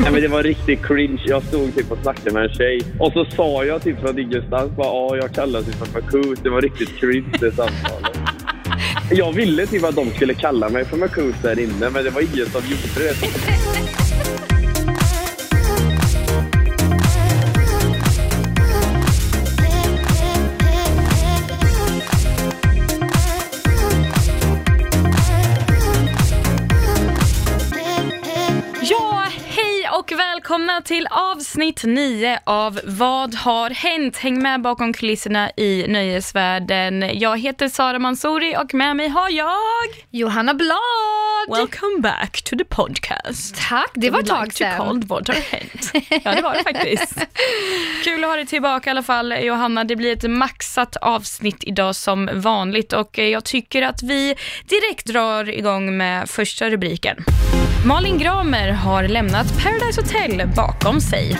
Nej, men det var riktigt cringe. Jag stod typ och snackade med en tjej. Och så sa jag typ från ingenstans bara ja, jag kallas ju typ för Marcus. Det var riktigt cringe det samtalet. Jag ville typ att de skulle kalla mig för Marcus där inne, men det var ingen som gjorde det. Välkomna till avsnitt 9 av Vad har hänt? Häng med bakom kulisserna i nöjesvärlden. Jag heter Sara Mansouri och med mig har jag Johanna Blad! Welcome back to the podcast. Tack, det var ett tag sedan. Vad har hänt? Ja, det var det faktiskt. Kul att ha dig tillbaka i alla fall Johanna. Det blir ett maxat avsnitt idag som vanligt och jag tycker att vi direkt drar igång med första rubriken. Malin Gramer har lämnat Paradise Hotel bakom sig.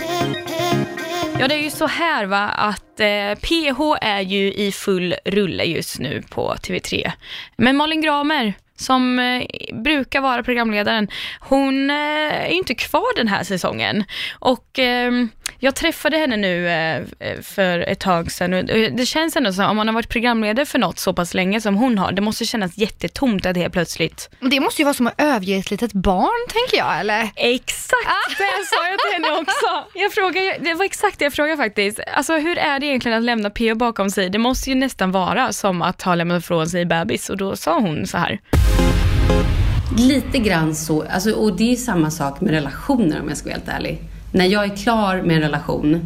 Ja, det är ju så här va, att eh, PH är ju i full rulle just nu på TV3. Men Malin Gramer, som eh, brukar vara programledaren, hon eh, är inte kvar den här säsongen. Och eh, jag träffade henne nu eh, för ett tag sedan och eh, det känns ändå som om man har varit programledare för något så pass länge som hon har, det måste kännas jättetomt att helt plötsligt Det måste ju vara som att överge ett litet barn, tänker jag, eller? Exakt det sa jag till henne också. Jag frågade, det var exakt det jag frågade faktiskt. Alltså hur är det egentligen att lämna PO bakom sig? Det måste ju nästan vara som att ha lämnat från sig bebis och då sa hon så här. Lite grann så, alltså, och det är samma sak med relationer om jag ska vara helt ärlig. När jag är klar med en relation,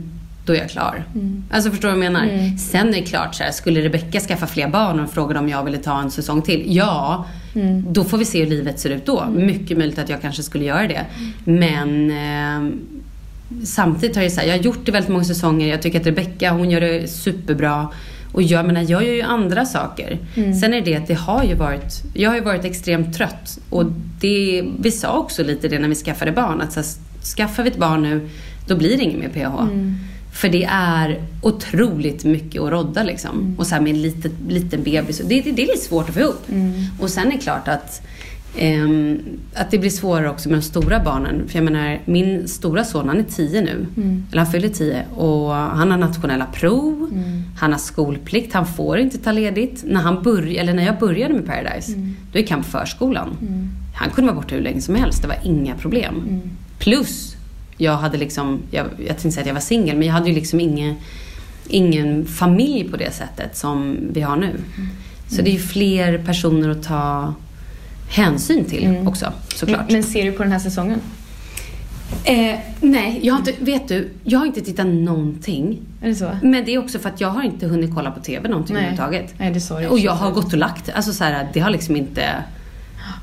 då är jag klar. Alltså förstår du vad jag menar? Sen är det klart så här, skulle Rebecca skaffa fler barn och frågade om jag ville ta en säsong till? Ja, då får vi se hur livet ser ut då. Mycket möjligt att jag kanske skulle göra det. Men eh, samtidigt har jag, så här, jag har gjort det väldigt många säsonger. Jag tycker att Rebecca, hon gör det superbra. Och jag menar, jag gör ju andra saker. Sen är det att det har ju varit, jag har ju varit extremt trött. Och det, vi sa också lite det när vi skaffade barn. Att så här, skaffar vi ett barn nu, då blir det inget mer PH. För det är otroligt mycket att rodda liksom. Och så här med en liten, liten bebis. Det, det, det är lite svårt att få ihop. Och sen är det klart att Ehm, att det blir svårare också med de stora barnen. För jag menar, min stora son han är tio nu. Eller han fyller tio. Och han har nationella prov. Han har skolplikt. Han får inte ta ledigt. När, han börj- eller när jag började med Paradise, då gick han på förskolan. Han kunde vara borta hur länge som helst. Det var inga problem. Plus, jag hade liksom, jag, jag tänkte säga att jag var singel, men jag hade ju liksom ingen, ingen familj på det sättet som vi har nu. Så det är ju fler personer att ta hänsyn till också, såklart. Men ser du på den här säsongen? Eh, nej, jag har inte, vet du, jag har inte tittat någonting. Är det så? Men det är också för att jag har inte hunnit kolla på TV någonting Nej. överhuvudtaget. Nej, det sa du Och jag har gått och lagt, alltså så här, det har liksom inte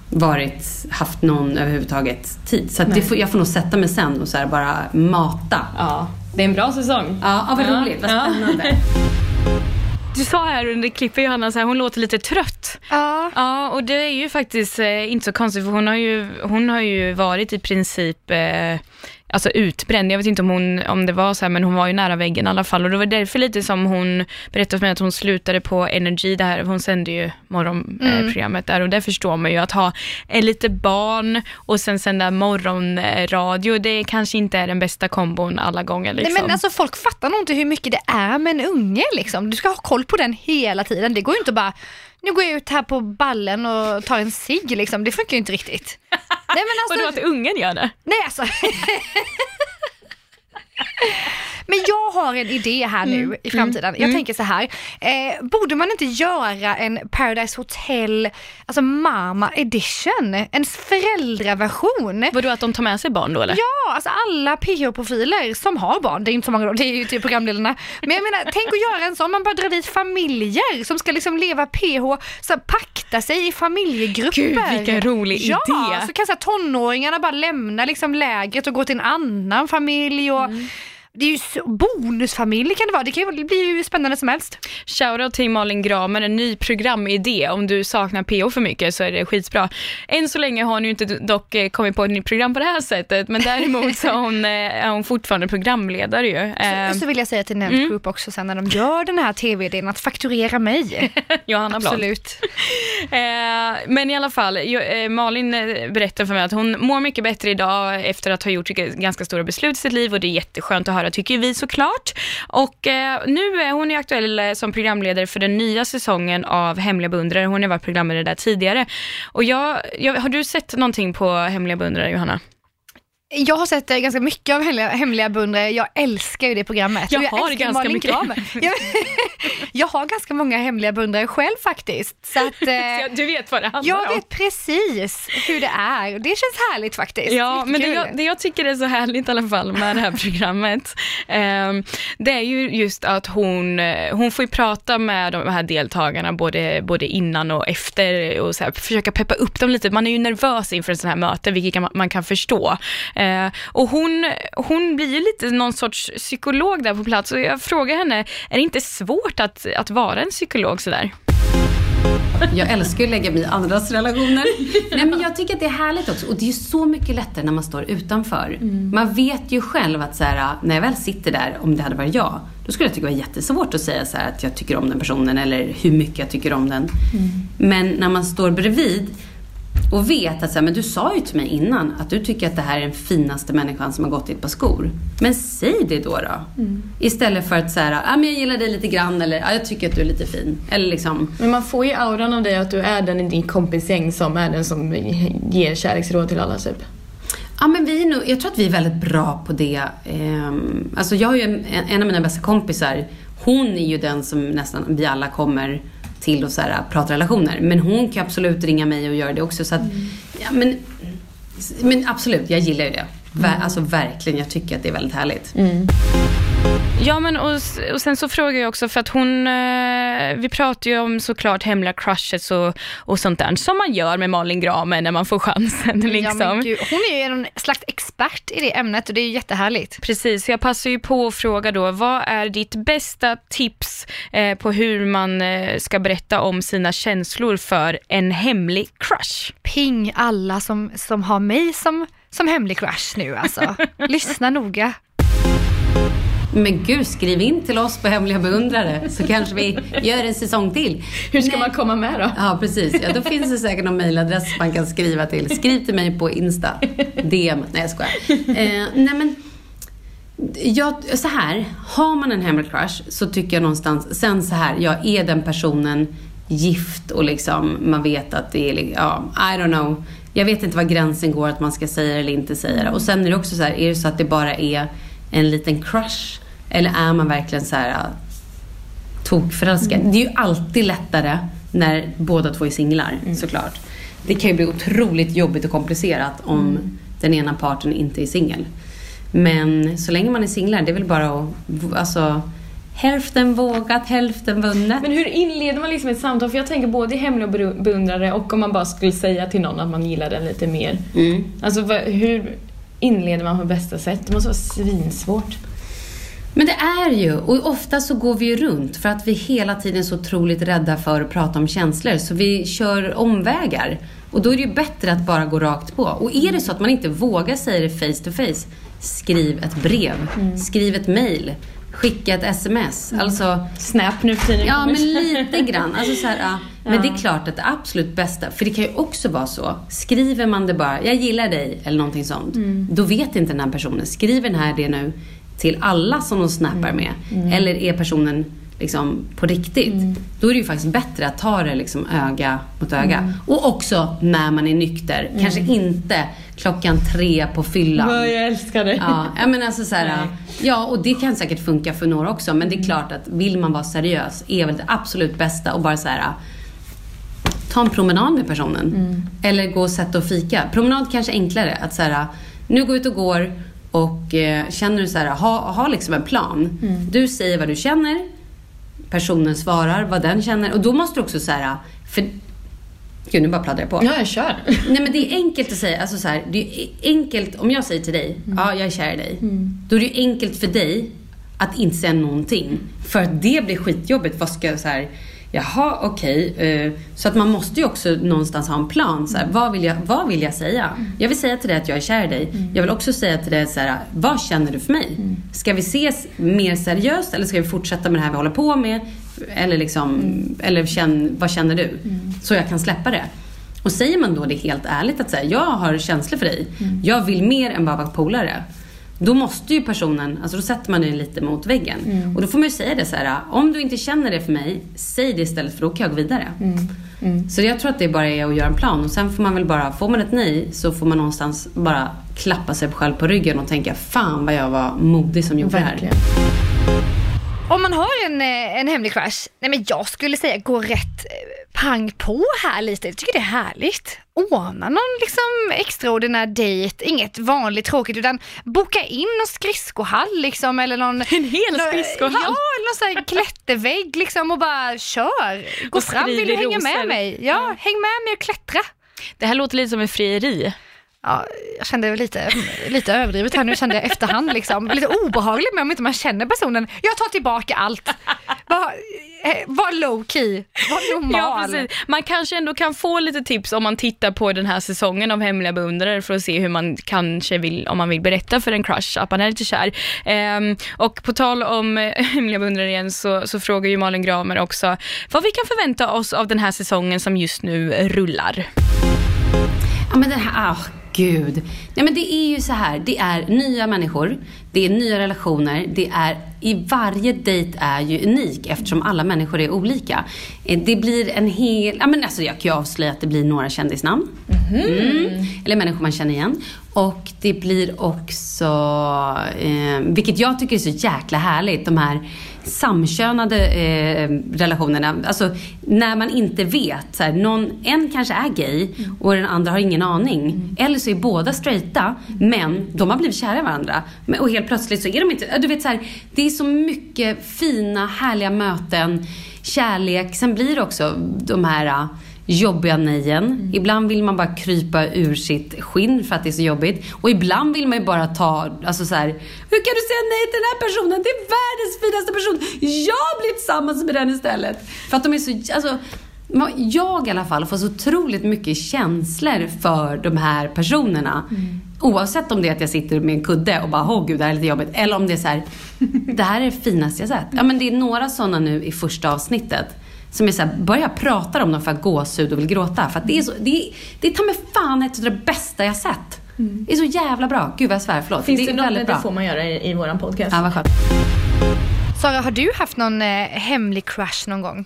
varit, haft någon överhuvudtaget tid. Så att det Nej. får, jag får nog sätta mig sen och så här bara mata. Ja, det är en bra säsong. Ja, ja vad Ja, roligt, vad ja. spännande. Du sa här under klippet Johanna, så här, hon låter lite trött. Ja. Ja, och det är ju faktiskt eh, inte så konstigt för hon har ju, hon har ju varit i princip eh, alltså utbränd. Jag vet inte om, hon, om det var så här, men hon var ju nära väggen i alla fall. Och det var därför lite som hon berättade för mig att hon slutade på Energy, det här, hon sände ju morgonprogrammet eh, programmet där och där förstår man ju att ha eh, lite barn och sen sända morgonradio, det kanske inte är den bästa kombon alla gånger. Liksom. Nej, men alltså, folk fattar nog inte hur mycket det är med en unge. Liksom. Du ska ha koll på den hela tiden. Det går ju inte bara, nu går jag ut här på ballen och tar en cigg. Liksom. Det funkar ju inte riktigt. Nej, men Vadå alltså, att ungen gör det? Nej alltså. Men jag har en idé här nu i framtiden. Jag tänker så här, eh, borde man inte göra en Paradise Hotel, alltså Mama edition, en föräldraversion? Vadå att de tar med sig barn då eller? Ja, alltså alla PH-profiler som har barn, det är inte så många dem, det är ju typ programledarna. Men jag menar, tänk att göra en sån, man bara drar dit familjer som ska liksom leva PH, så här, pakta sig i familjegrupper. Gud, vilken rolig ja, idé. så kan så här, tonåringarna bara lämna liksom lägret och gå till en annan familj och Mm. Det är ju så, bonusfamilj kan det vara, det kan ju bli ju spännande som helst. Shoutout till Malin Gramer, en ny programidé. Om du saknar PO för mycket så är det skitbra. Än så länge har hon ju inte dock eh, kommit på ett nytt program på det här sättet, men däremot så är hon, eh, är hon fortfarande programledare ju. Så, Eh, så vill jag säga till Nent mm. Group också sen när de gör den här tv-idén att fakturera mig. Johanna Blad. Absolut. Eh, men i alla fall, Malin berättar för mig att hon mår mycket bättre idag efter att ha gjort ganska stora beslut i sitt liv och det är jätteskönt att höra tycker vi såklart. Och eh, nu är hon ju aktuell eh, som programledare för den nya säsongen av Hemliga beundrare. Hon har varit programledare där tidigare. Och jag, jag, har du sett någonting på Hemliga beundrare Johanna? Jag har sett eh, ganska mycket av Hemliga, hemliga beundrare, jag älskar ju det programmet. Jag Och har ganska mycket. Jag, jag har ganska många hemliga beundrare själv faktiskt. Så att, eh, Du vet vad det handlar jag om. vet precis hur det är. Det känns härligt faktiskt. Ja, men det jag, det jag tycker är så härligt i alla fall med det här programmet, ehm, det är ju just att hon, eh, hon får prata med de här deltagarna både, både innan och efter och så här, försöka peppa upp dem lite. Man är ju nervös inför en sån här möte, vilket man kan förstå. Eh, och hon, hon blir ju lite någon sorts psykolog där på plats och jag frågar henne, är det inte svårt att, att vara en psykolog sådär? Jag älskar att lägga mig i andras relationer. Nej, men jag tycker att det är härligt också. Och det är så mycket lättare när man står utanför. Man vet ju själv att så här, när jag väl sitter där, om det hade varit jag, då skulle jag tycka det var jättesvårt att säga så här, att jag tycker om den personen eller hur mycket jag tycker om den. Men när man står bredvid och vet att så här, men du sa ju till mig innan att du tycker att det här är den finaste människan som har gått i ett par skor. Men säg det då. då. Istället för att säga, ah, men jag gillar dig lite grann eller ah, jag tycker att du är lite fin. Eller liksom, Men man får ju auran av dig att du är den i din kompisgäng som är den som ger kärleksråd till alla typ. Ja, men vi nog, jag tror att vi är väldigt bra på det. Ehm, alltså jag har ju en, en av mina bästa kompisar. Hon är ju den som nästan vi alla kommer till och så här, pratar relationer. Men hon kan absolut ringa mig och göra det också. Så att, ja, men, men absolut, jag gillar ju det. Ver, Alltså verkligen, jag tycker att det är väldigt härligt. Ja, men och, och sen så frågar jag också för att hon, eh, vi pratar ju om såklart hemliga crushes och, och sånt där som man gör med Malin Gramer när man får chansen Ja, liksom. gud, hon är ju en slags expert i det ämnet och det är ju jättehärligt. Precis, jag passar ju på att fråga då, vad är ditt bästa tips eh, på hur man eh, ska berätta om sina känslor för en hemlig crush? Ping alla som, som har mig som, som hemlig crush nu alltså. Lyssna noga. Men gud, skriv in till oss på Hemliga beundrare så kanske vi gör en säsong till. Hur ska man komma med då? Ja, precis. Ja, då finns det säkert någon mailadress man kan skriva till. Skriv till mig på Insta. DM. Nej, jag skojar. Eh, nej, men... Jag, så här, har man en hemlig crush så tycker jag någonstans, sen så här, jag är den personen gift och liksom, man vet att det är, ja, I don't know. Jag vet inte var gränsen går att man ska säga det eller inte säga det. Och sen är det också så här, är det så att det bara är en liten crush? Eller är man verkligen så här tokförälskad. Det är ju alltid lättare när båda två är singlar såklart. Det kan ju bli otroligt jobbigt och komplicerat om den ena parten inte är singel. Men så länge man är singlar, det är väl bara att, alltså, hälften vågat, hälften vunnet. Men hur inleder man liksom ett samtal? För jag tänker både i hemliga bero- beundrare och om man bara skulle säga till någon att man gillar den lite mer. Mm. Alltså hur inleder man på bästa sätt? Det måste vara svinsvårt. Men det är ju, och ofta så går vi ju runt för att vi hela tiden är så otroligt rädda för att prata om känslor så vi kör omvägar. Och då är det ju bättre att bara gå rakt på. Och är det så att man inte vågar säga det face to face, skriv ett brev, skriv ett mail, skicka ett sms. Alltså, Snap nu för tiden. Ja, men lite grann. Alltså så här, ja. Men det är klart att det absolut bästa, för det kan ju också vara så, skriver man det bara, jag gillar dig eller någonting sånt, då vet inte den här personen, skriver den här det nu till alla som de snappar med, eller är personen liksom på riktigt, då är det ju faktiskt bättre att ta det liksom öga mot öga. Och också när man är nykter, kanske inte klockan tre på fyllan. Jag älskar dig. Ja, men alltså så här, ja, och det kan säkert funka för några också. Men det är klart att vill man vara seriös är väl det absolut bästa och bara så här ta en promenad med personen. Eller gå och sätta och fika. Promenad kanske är enklare. Att så här, nu gå ut och går och eh, känner du så här, ha, ha liksom en plan. Du säger vad du känner. Personen svarar vad den känner. Och då måste du också så här, för Gud, nu bara pladdrar jag på. Ja, jag kör. Nej men det är enkelt att säga, alltså så här, det är enkelt, om jag säger till dig, ja jag är kär i dig. Då är det ju enkelt för dig att inte säga någonting. För att det blir skitjobbigt. Vad ska jag så här, jaha okej. eh, så att man måste ju också någonstans ha en plan. Så här, vad, vill jag, vad vill jag säga? Jag vill säga till dig att jag är kär i dig. Jag vill också säga till dig så här, vad känner du för mig? Ska vi ses mer seriöst eller ska vi fortsätta med det här vi håller på med? Eller liksom, eller känn, vad känner du? Så jag kan släppa det. Och säger man då det helt ärligt att säga, jag har känslor för dig. Jag vill mer än bara vara polare. Då måste ju personen, alltså då sätter man den lite mot väggen. Och då får man ju säga det så här, om du inte känner det för mig, säg det istället för då kan jag gå vidare. Så jag tror att det bara är att göra en plan och sen får man väl bara, får man ett nej så får man någonstans bara klappa sig själv på ryggen och tänka, fan vad jag var modig som gjorde det här. Om man har en, eh, en hemlig crush, nej men jag skulle säga gå rätt eh, pang på här lite. Jag tycker det är härligt. Ordna någon liksom extraordinär dejt, inget vanligt tråkigt utan boka in någon skridskohall liksom eller någon... En hel skridskohall? Ja, eller någon sån här klättervägg liksom och bara kör. Gå Och fram, vill du hänga med mig? Ja, häng med mig och klättra. Det här låter lite som ett frieri. Ja, jag kände lite, lite överdrivet här nu kände jag efterhand liksom. Lite obehagligt med om inte man känner personen. Jag tar tillbaka allt. Var, eh, var low key, var normal. Ja, precis. Man kanske ändå kan få lite tips om man tittar på den här säsongen av Hemliga beundrare för att se hur man kanske vill, om man vill berätta för en crush att man är lite kär. Ehm, och på tal om eh, Hemliga beundrare igen så, så frågar ju Malin Gramer också vad vi kan förvänta oss av den här säsongen som just nu rullar. Ja men den här, ah gud. Nej men det är ju så här, det är nya människor, det är nya relationer, det är, i varje dejt är ju unik eftersom alla människor är olika. Eh, Det blir en hel, ja men alltså jag kan ju avslöja att det blir några kändisnamn. Mm. Eller människor man känner igen. Och det blir också, eh, vilket jag tycker är så jäkla härligt, de här samkönade eh, relationerna. Alltså när man inte vet. Så här, någon, en kanske är gay och den andra har ingen aning. Eller så är båda straighta men de har blivit kära i varandra. Och helt plötsligt så är de inte, du vet så här, det är så mycket fina härliga möten, kärlek. Sen blir det också de här jobbiga nejen. Ibland vill man bara krypa ur sitt skinn för att det är så jobbigt. Och ibland vill man ju bara ta, alltså så här, hur kan du säga nej till den här personen? Det är världens finaste person. Jag blir tillsammans med den istället. För att de är så, alltså, jag i alla fall får så otroligt mycket känslor för de här personerna. Oavsett om det är att jag sitter med en kudde och bara, åh gud det här är lite jobbigt. Eller om det är så här, det här är det finaste jag sett. Ja men det är några sådana nu i första avsnittet. Som är såhär, bara jag pratar om dem för att gåshud och vill gråta. För att det är så, det är, det är ta mig fan ett av det bästa jag sett. Det är så jävla bra. Gud vad jag svär, förlåt. Finns det det, är något, väldigt det bra. får man göra i, i våran podcast. Ja, vad skönt. Sara, har du haft någon eh, hemlig crush någon gång?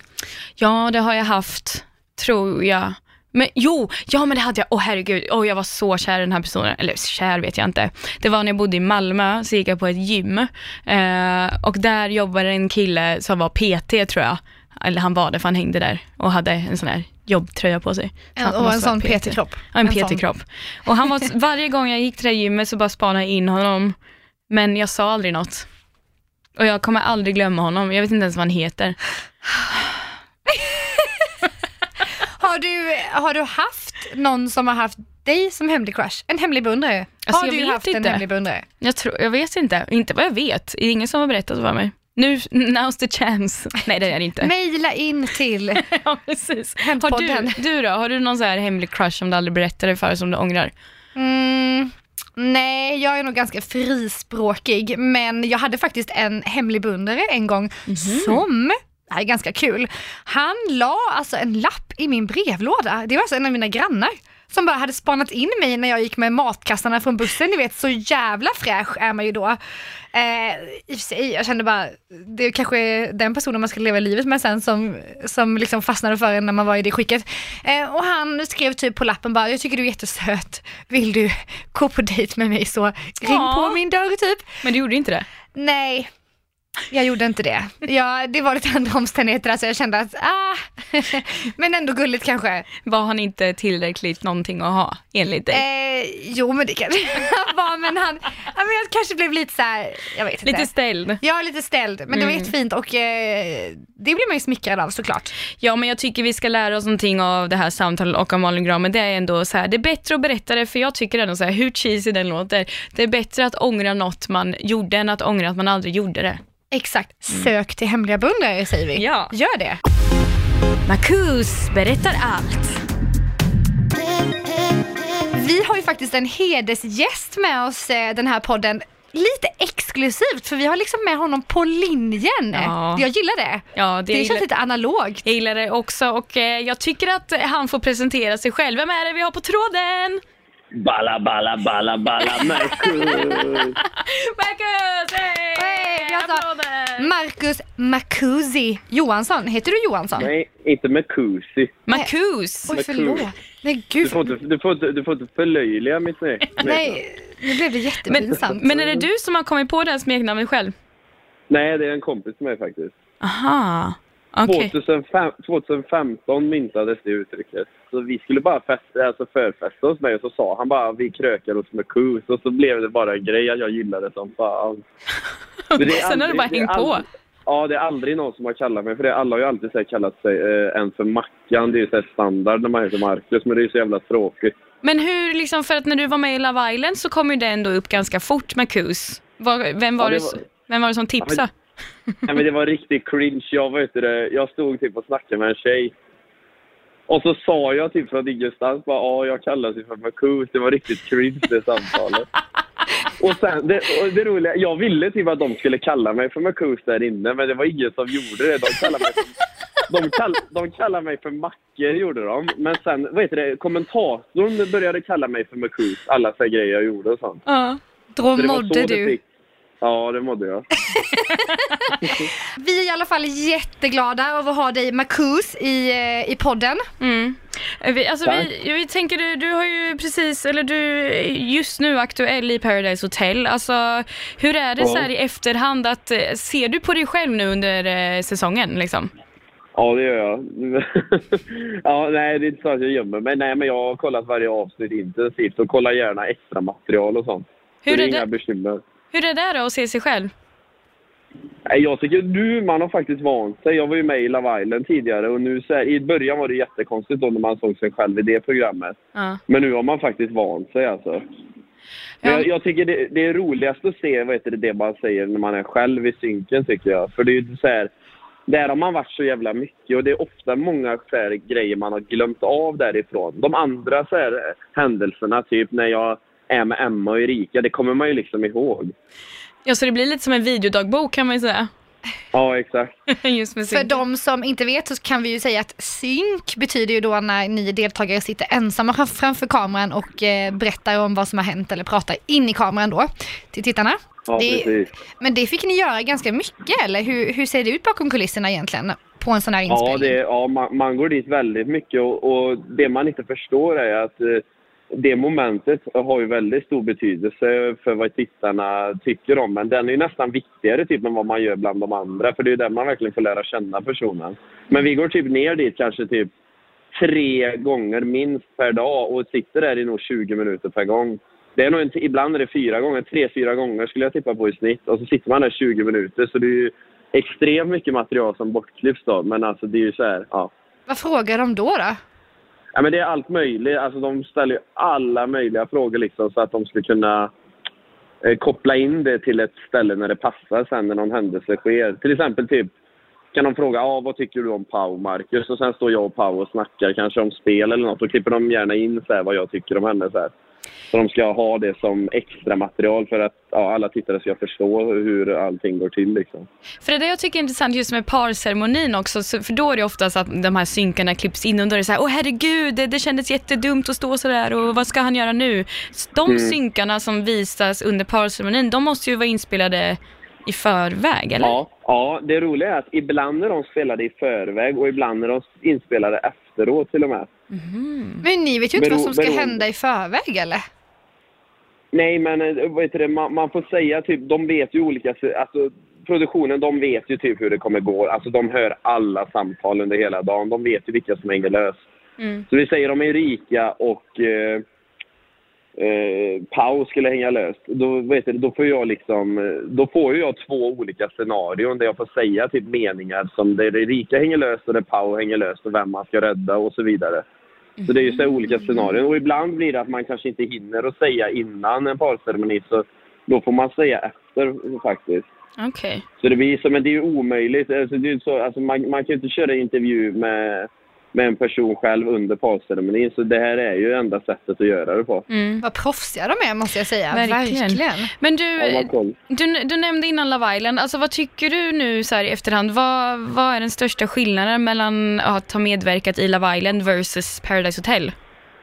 Ja, det har jag haft, tror jag. Men jo, ja men det hade jag. Åh herregud, oh, jag var så kär i den här personen. Eller kär vet jag inte. Det var när jag bodde i Malmö, så gick jag på ett gym. Eh, och där jobbade en kille som var PT tror jag. Eller han var det för han hängde där och hade en sån här jobbtröja på sig. En, och en sån. PT-kropp. Ja, en, En. PT-kropp. Och han var, varje gång jag gick till det gymmet så bara spanade jag in honom. Men jag sa aldrig något. Och jag kommer aldrig glömma honom. Jag vet inte ens vad han heter. Har du, har du haft någon som har haft dig som hemlig crush? En hemlig beundrare? Alltså, har du haft en inte. hemlig beundrare? Jag, tror, jag vet inte, inte vad jag vet. Det är ingen som har berättat för mig. Nu, now's the chance. Nej det är det inte. Maila in till ja, precis. Har du, du då, har du någon så här hemlig crush som du aldrig berättade för som du ångrar? Mm, nej, jag är nog ganska frispråkig, men jag hade faktiskt en hemlig beundrare en gång som det här är ganska kul. Han la alltså en lapp i min brevlåda. Det var alltså en av mina grannar som bara hade spanat in mig när jag gick med matkassarna från bussen. Ni vet, så jävla fräsch är man ju då. Eh, I och för sig, jag kände bara, det kanske är den personen man ska leva livet med sen som, som liksom fastnade för en när man var i det skicket. Eh, och han skrev typ på lappen bara, jag tycker du är jättesöt, vill du gå på dejt med mig så ring Ja. på min dörr typ. Men du gjorde inte det? Nej, jag gjorde inte det. Ja, det var lite andra omständigheter, alltså jag kände att, ah, men ändå gulligt kanske. Var han inte tillräckligt någonting att ha, enligt dig? Eh, jo, men det kanske han var, men han, men jag kanske blev lite så här, jag vet inte. Lite ställd? Ja, lite ställd, men det var jättefint och eh, det blir man ju smickrad av såklart. Ja, men jag tycker vi ska lära oss någonting av det här samtalet och av Malin Gramer. Det är ändå så här, det är bättre att berätta det, för jag tycker ändå så här, hur cheesy den låter, det är bättre att ångra något man gjorde än att ångra att man aldrig gjorde det. Exakt, sök till hemliga beundrare säger vi. Ja. Gör det. Marcus berättar allt. Vi har ju faktiskt en hedersgäst med oss eh, den här podden. Lite exklusivt för vi har liksom med honom på linjen. Ja. Jag gillar det. Ja, det, Det gillar, känns lite analogt. jag gillar det också och eh, jag tycker att han får presentera sig själv. Vem är det vi har på tråden? Balla, balla, balla, balla, Marcus! Marcus! Hey! Hey! Marcus Macusi Johansson. Heter du Johansson? Nej, inte Marcusi. Marcus! Oj, förlåt. Nej, Du gud. får inte, du får inte, du får inte förlöjliga mitt smeknamn. Nej, nu blev det jättepinsamt. Men är det du som har kommit på det här smeknamnet själv? Nej, det är en kompis med mig faktiskt. Aha, okej. 2005, 2015 myntades det uttrycket. Så vi skulle bara festa, alltså förfesta hos mig och så sa han bara vi krökar hos Marcus och så blev det bara en grej att jag gillade som fan. Men det är Sen har aldrig- bara hängt på. aldrig- Ja, det är aldrig någon som har kallat mig för det. Alla har ju alltid så kallat sig eh, en för Mackan. Det är ju så här standard när man heter Marcus, men det är ju så jävla tråkigt. Men hur, liksom, för att när du var med i Love Island så kom ju det ändå upp ganska fort med Kus. Var, vem, var Ja, var- vem var det som tipsade? Nej, men det var riktigt cringe. Jag, vet det, jag stod typ och snackade med en tjej. Och så sa jag typ från ingenstans bara ja, jag kallas ju för Marcus. Det var riktigt cringe det samtalet. Och sen, det, och det roliga, jag ville typ att de skulle kalla mig för Marcus där inne, men det var ingen som gjorde det. De kallade mig för, de kall, de kallade mig för Macke, gjorde de. Men sen, vad heter det, kommentatorn började kalla mig för Marcus. Alla så grejer jag gjorde och sånt. Ja. Då Så det var mådde du. fick- Ja, det mådde jag. Vi är i alla fall jätteglada över att ha dig Marcus i, eh, i podden. Mm. Vi, alltså vi, vi tänker, du, du har ju precis, eller du är just nu aktuell i Paradise Hotel. Alltså, hur är det Ja. så här i efterhand att, eh, ser du på dig själv nu under eh, säsongen liksom? Ja, det gör jag. ja, nej, det är inte så att jag gömmer mig. Nej, men jag har kollat varje avsnitt intensivt och kollar gärna extra material och sånt. Hur så det är är det- inga bekymmer. Hur är det då att se sig själv? Jag tycker nu, man har faktiskt vant sig. Jag var ju med i Love Island tidigare och nu så här, i början var det jättekonstigt då när man såg sig själv i det programmet. Ja. Men nu har man faktiskt vant sig alltså. Men Ja. jag, jag tycker det, det är roligast att se vad heter det, det man säger när man är själv i synken tycker jag. För det är ju så här, där har man varit så jävla mycket och det är ofta många så här, grejer man har glömt av därifrån. De andra så här, händelserna, typ när jag är med Emma och Erika, det kommer man ju liksom ihåg. Ja, så det blir lite som en videodagbok kan man ju säga. Ja, exakt. just med För synken. de som inte vet så kan vi ju säga att synk betyder ju då när ni deltagare sitter ensamma fram- framför kameran och eh, berättar om vad som har hänt eller pratar in i kameran då till tittarna. Ja, Det- precis. Men det fick ni göra ganska mycket eller hur, hur ser det ut bakom kulisserna egentligen på en sån här Ja, inspelning? det, ja man, man går dit väldigt mycket och, och det man inte förstår är att eh, det momentet har ju väldigt stor betydelse för vad tittarna tycker om. Men den är ju nästan viktigare typ än vad man gör bland de andra. För det är ju där man verkligen får lära känna personen. Men vi går typ ner dit kanske typ tre gånger minst per dag och sitter där i nog 20 minuter per gång. Det är nog en, ibland är det fyra gånger, tre, fyra gånger skulle jag tippa på i snitt. Och så sitter man där 20 minuter så det är ju extremt mycket material som bortklipps då. Men alltså det är ju så här, ja. Vad frågar de då? då? Ja, men det är allt möjligt. Alltså, de ställer ju alla möjliga frågor liksom, så att de ska kunna eh, koppla in det till ett ställe när det passar sen när någon händelse sker. Till exempel typ kan de fråga ah, vad tycker du om Pau, Marcus? Och sen står jag och Pau och snackar kanske om spel eller något. Då klipper de gärna in så här, vad jag tycker om henne. Så, här så de ska ha det som extra material för att ja, alla tittare ska förstå hur allting går till. Liksom. För det jag tycker är intressant just med parceremonin också, så, för då är det oftast att de här synkarna klipps in och då är det så här, åh herregud, det, det kändes jättedumt att stå sådär och vad ska han göra nu? Så de Mm. synkarna som visas under parceremonin, de måste ju vara inspelade i förväg, eller? Ja, ja, det roliga är att ibland är de spelade i förväg och ibland är de inspelade efteråt till och med. Men ni vet ju inte vad som ska hända i förväg eller? Nej, men eh, vad heter det, man, man får säga typ, de vet ju olika, alltså produktionen, de vet ju typ hur det kommer gå. Alltså de hör alla samtal under hela dagen. De vet ju vilka som hänger lös. Mm. Så vi säger om Erika och, eh, eh, Pau skulle hänga löst, då, vet du, då får jag liksom, eh, då får ju jag två olika scenarion där jag får säga typ meningar som där det rika hänger löst och där Pau hänger löst och vem man ska rädda och så vidare. Så det är ju så olika scenarion och ibland blir det att man kanske inte hinner att säga innan en parceremoni så då får man säga efter faktiskt. Okej. Så det blir så, men det är ju omöjligt. Alltså, det är så, alltså, man, man kan ju inte köra intervju med, med en person själv under parceremonin. Så det här är ju enda sättet att göra det på. Mm. Vad proffsiga de är måste jag säga. Verkligen. Verkligen. Men du, Ja, du, du nämnde innan Love Island, alltså vad tycker du nu så här i efterhand? Vad, vad är den största skillnaden mellan att ha medverkat i Love Island versus Paradise Hotel?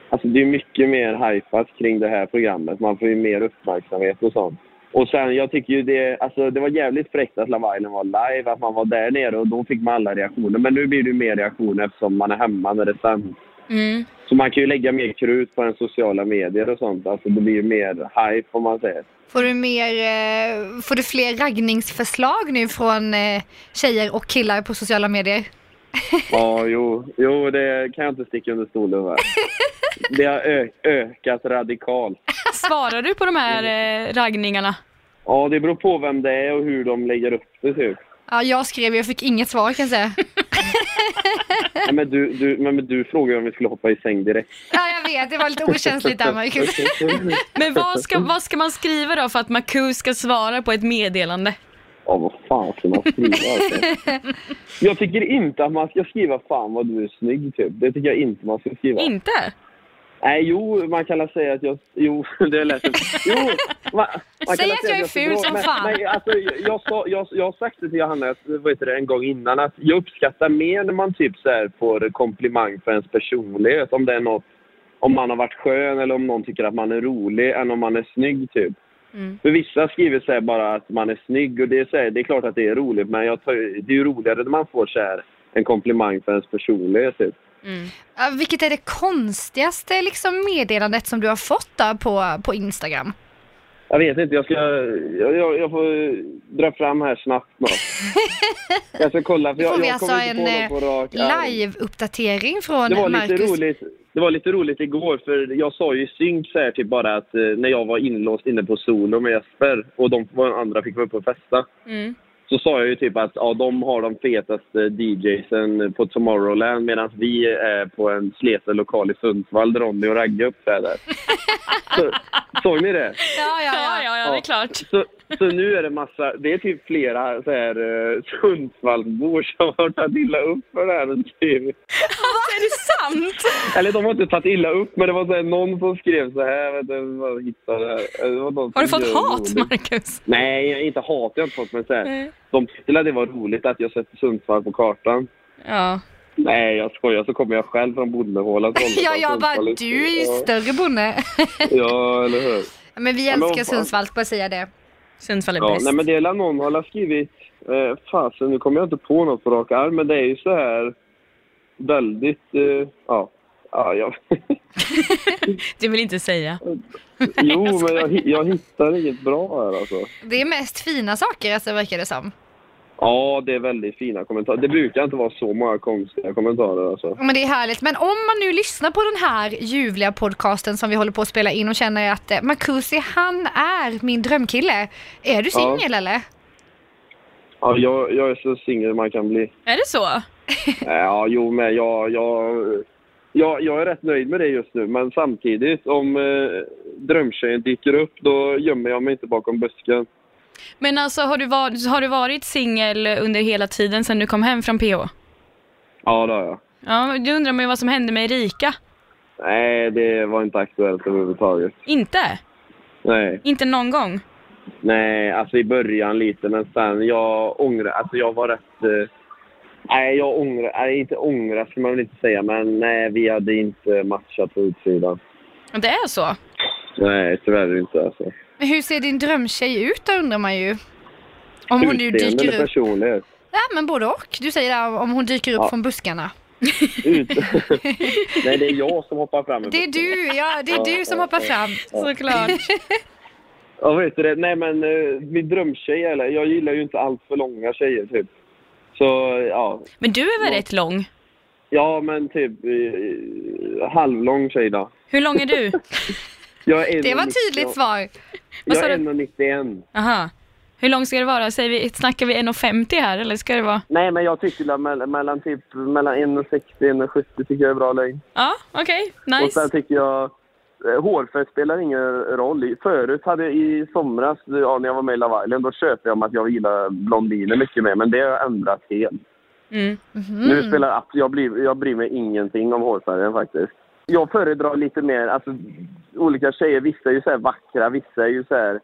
Alltså det är mycket mer hypat kring det här programmet. Man får ju mer uppmärksamhet och sånt. Och sen, jag tycker ju det, alltså det var jävligt fräckt att Love Island var live, att man var där nere och då fick man alla reaktioner. Men nu blir det ju mer reaktioner eftersom man är hemma när det sänds. Mm. Så man kan ju lägga mer krut på den sociala medier och sånt. Alltså det blir ju mer hype om man säger. Får du, mer, eh, får du fler raggningsförslag nu från eh, tjejer och killar på sociala medier? Ja, jo, jo, det kan jag inte sticka under stolen med. Det har ö- ökat radikalt. Svarar du på de här eh, raggningarna? Ja, det beror på vem det är och hur de lägger upp det typ. Ja, jag skrev, jag fick inget svar kan jag säga. Nej, men du, du, men, men du frågade om vi skulle hoppa i säng direkt. Ja, jag vet, det var lite okänsligt där Marcus. Men vad ska, vad ska man skriva då för att Marcus ska svara på ett meddelande? Ja, vad fan ska man skriva alltså? Jag tycker inte att man ska skriva fan vad du är snygg typ. Det tycker jag inte man ska skriva. Inte? Nej, jo, man kan säga att jag... Jo, det lät. Jo, man, man Säg att jag är ful som men, fan. Men, alltså, jag, sa, jag, jag har sagt det till Johanna vad heter det, en gång innan att jag uppskattar mer när man typ så här får komplimang för ens personlighet. Om det är något, om man har varit skön eller om någon tycker att man är rolig än om man är snygg typ. Mm. För vissa skriver så här bara att man är snygg och det är, så här, det är klart att det är roligt men jag tar, det är ju roligare när man får så här, en komplimang för ens personlighet typ. Mm. Ja, vilket är det konstigaste liksom, meddelandet som du har fått då på, på Instagram? Jag vet inte, jag ska... Jag, jag, jag får dra fram här snabbt bara. Jag ska kolla, för jag, får vi jag alltså kommer en inte på eh, något på rak live-uppdatering Det från var lite Marcus. roligt. Det var lite roligt igår, för jag sa ju i synk så här typ bara att eh, när jag var inlåst inne på solo med Jesper och de andra fick vara uppe och festa. Mm. Så sa jag ju typ att ja, de har de fetaste DJsen på Tomorrowland medan vi är på en sleten lokal i Sundsvall där Ronny och Ragge uppträder. Så, såg ni det? Ja, ja, Ja, ja, ja, det är klart. Så, så nu är det massa, det är typ flera så här uh, Sundsvallsbor som har tagit illa upp för det här. och skrivit- Är det sant? Eller de har inte tagit illa upp, men det var så här, någon som skrev så här, vet du, vad hittade det. Det var någon Har du fått hat. Marcus? Nej, inte hat har jag inte fått, men så här, de tyckte att det var roligt att jag sätter Sundsvall på kartan. Ja. Nej, jag skojar, så kommer jag själv från Bonnehåla. ja, jag bara, du är ju större bonde. Ja, eller hur? Men vi Ja, men älskar fan. Sundsvall, bara säga det. Sundsvall är Ja, bäst. nej men det är någon har skrivit, eh, fasen nu kommer jag inte på något på rak arm, men det är ju så här väldigt, eh, ja, ja, jag, Du vill inte säga. jo men jag, jag hittar inget bra här alltså. Det är mest fina saker, alltså, verkar det som. Ja, det är väldigt fina kommentarer. Det brukar inte vara så många konstiga kommentarer alltså. Men det är härligt. Men om man nu lyssnar på den här ljuvliga podcasten som vi håller på att spela in och känner att eh, Marcusi, han är min drömkille. Är du Ja. singel eller? Ja, jag, jag är så singel man kan bli. Är det så? Ja, jo men jag, jag, jag, jag är rätt nöjd med det just nu. Men samtidigt, om eh, drömtjejen dyker upp, då gömmer jag mig inte bakom busken. Men alltså har du, var, har du varit singel under hela tiden sedan du kom hem från PH? Ja, det har jag. Ja, du undrar man ju vad som hände med Erika. Nej, det var inte aktuellt överhuvudtaget. Inte? Nej, Inte någon gång? nej, alltså i början lite, men sen jag ångrar, alltså jag var rätt... Eh, nej, jag ångrar, nej inte ångrar ska man väl inte säga, men nej, vi hade inte matchat på utsidan. Det är så? Nej, tyvärr inte alltså. Men hur ser din drömtjej ut då undrar man ju. Om hon nu Utseende dyker eller upp. personlighet? Ja men både och. Du säger där om hon dyker upp Ja. från buskarna. Ut... nej, det är jag som hoppar fram. Det är du, ja det är Ja, du som ja, hoppar ja. fram. Såklart. Ja, vet du det? Nej, men uh, min drömtjej, eller? Jag gillar ju inte allt för långa tjejer, typ. Så, ja. Men du är väl Ja. rätt lång? Ja, men typ uh, halvlång tjej då. Hur lång är du? Det var 1,90 ett tydligt svar. Vad sa Jag är du? 1,91. Aha. Hur lång ska det vara? Säger vi, snackar vi 1,50 här eller ska det vara? Nej, men jag tycker att mellan, mellan, typ, mellan 1,60 och 1,70 tycker jag är bra längd. Ja, okej. Och sen Nice. tycker jag... eh, Hårfärg spelar ingen roll. Förut hade jag i somras, ja, när jag var med i Love Island, då köpte jag om att jag gillar blondiner mycket mer. Men det har jag ändrat helt. Mm. Nu spelar app- jag, blir, jag bryr mig ingenting om hårfärgen faktiskt. Jag föredrar lite mer, alltså olika tjejer, vissa är ju så vackra, vissa är ju så här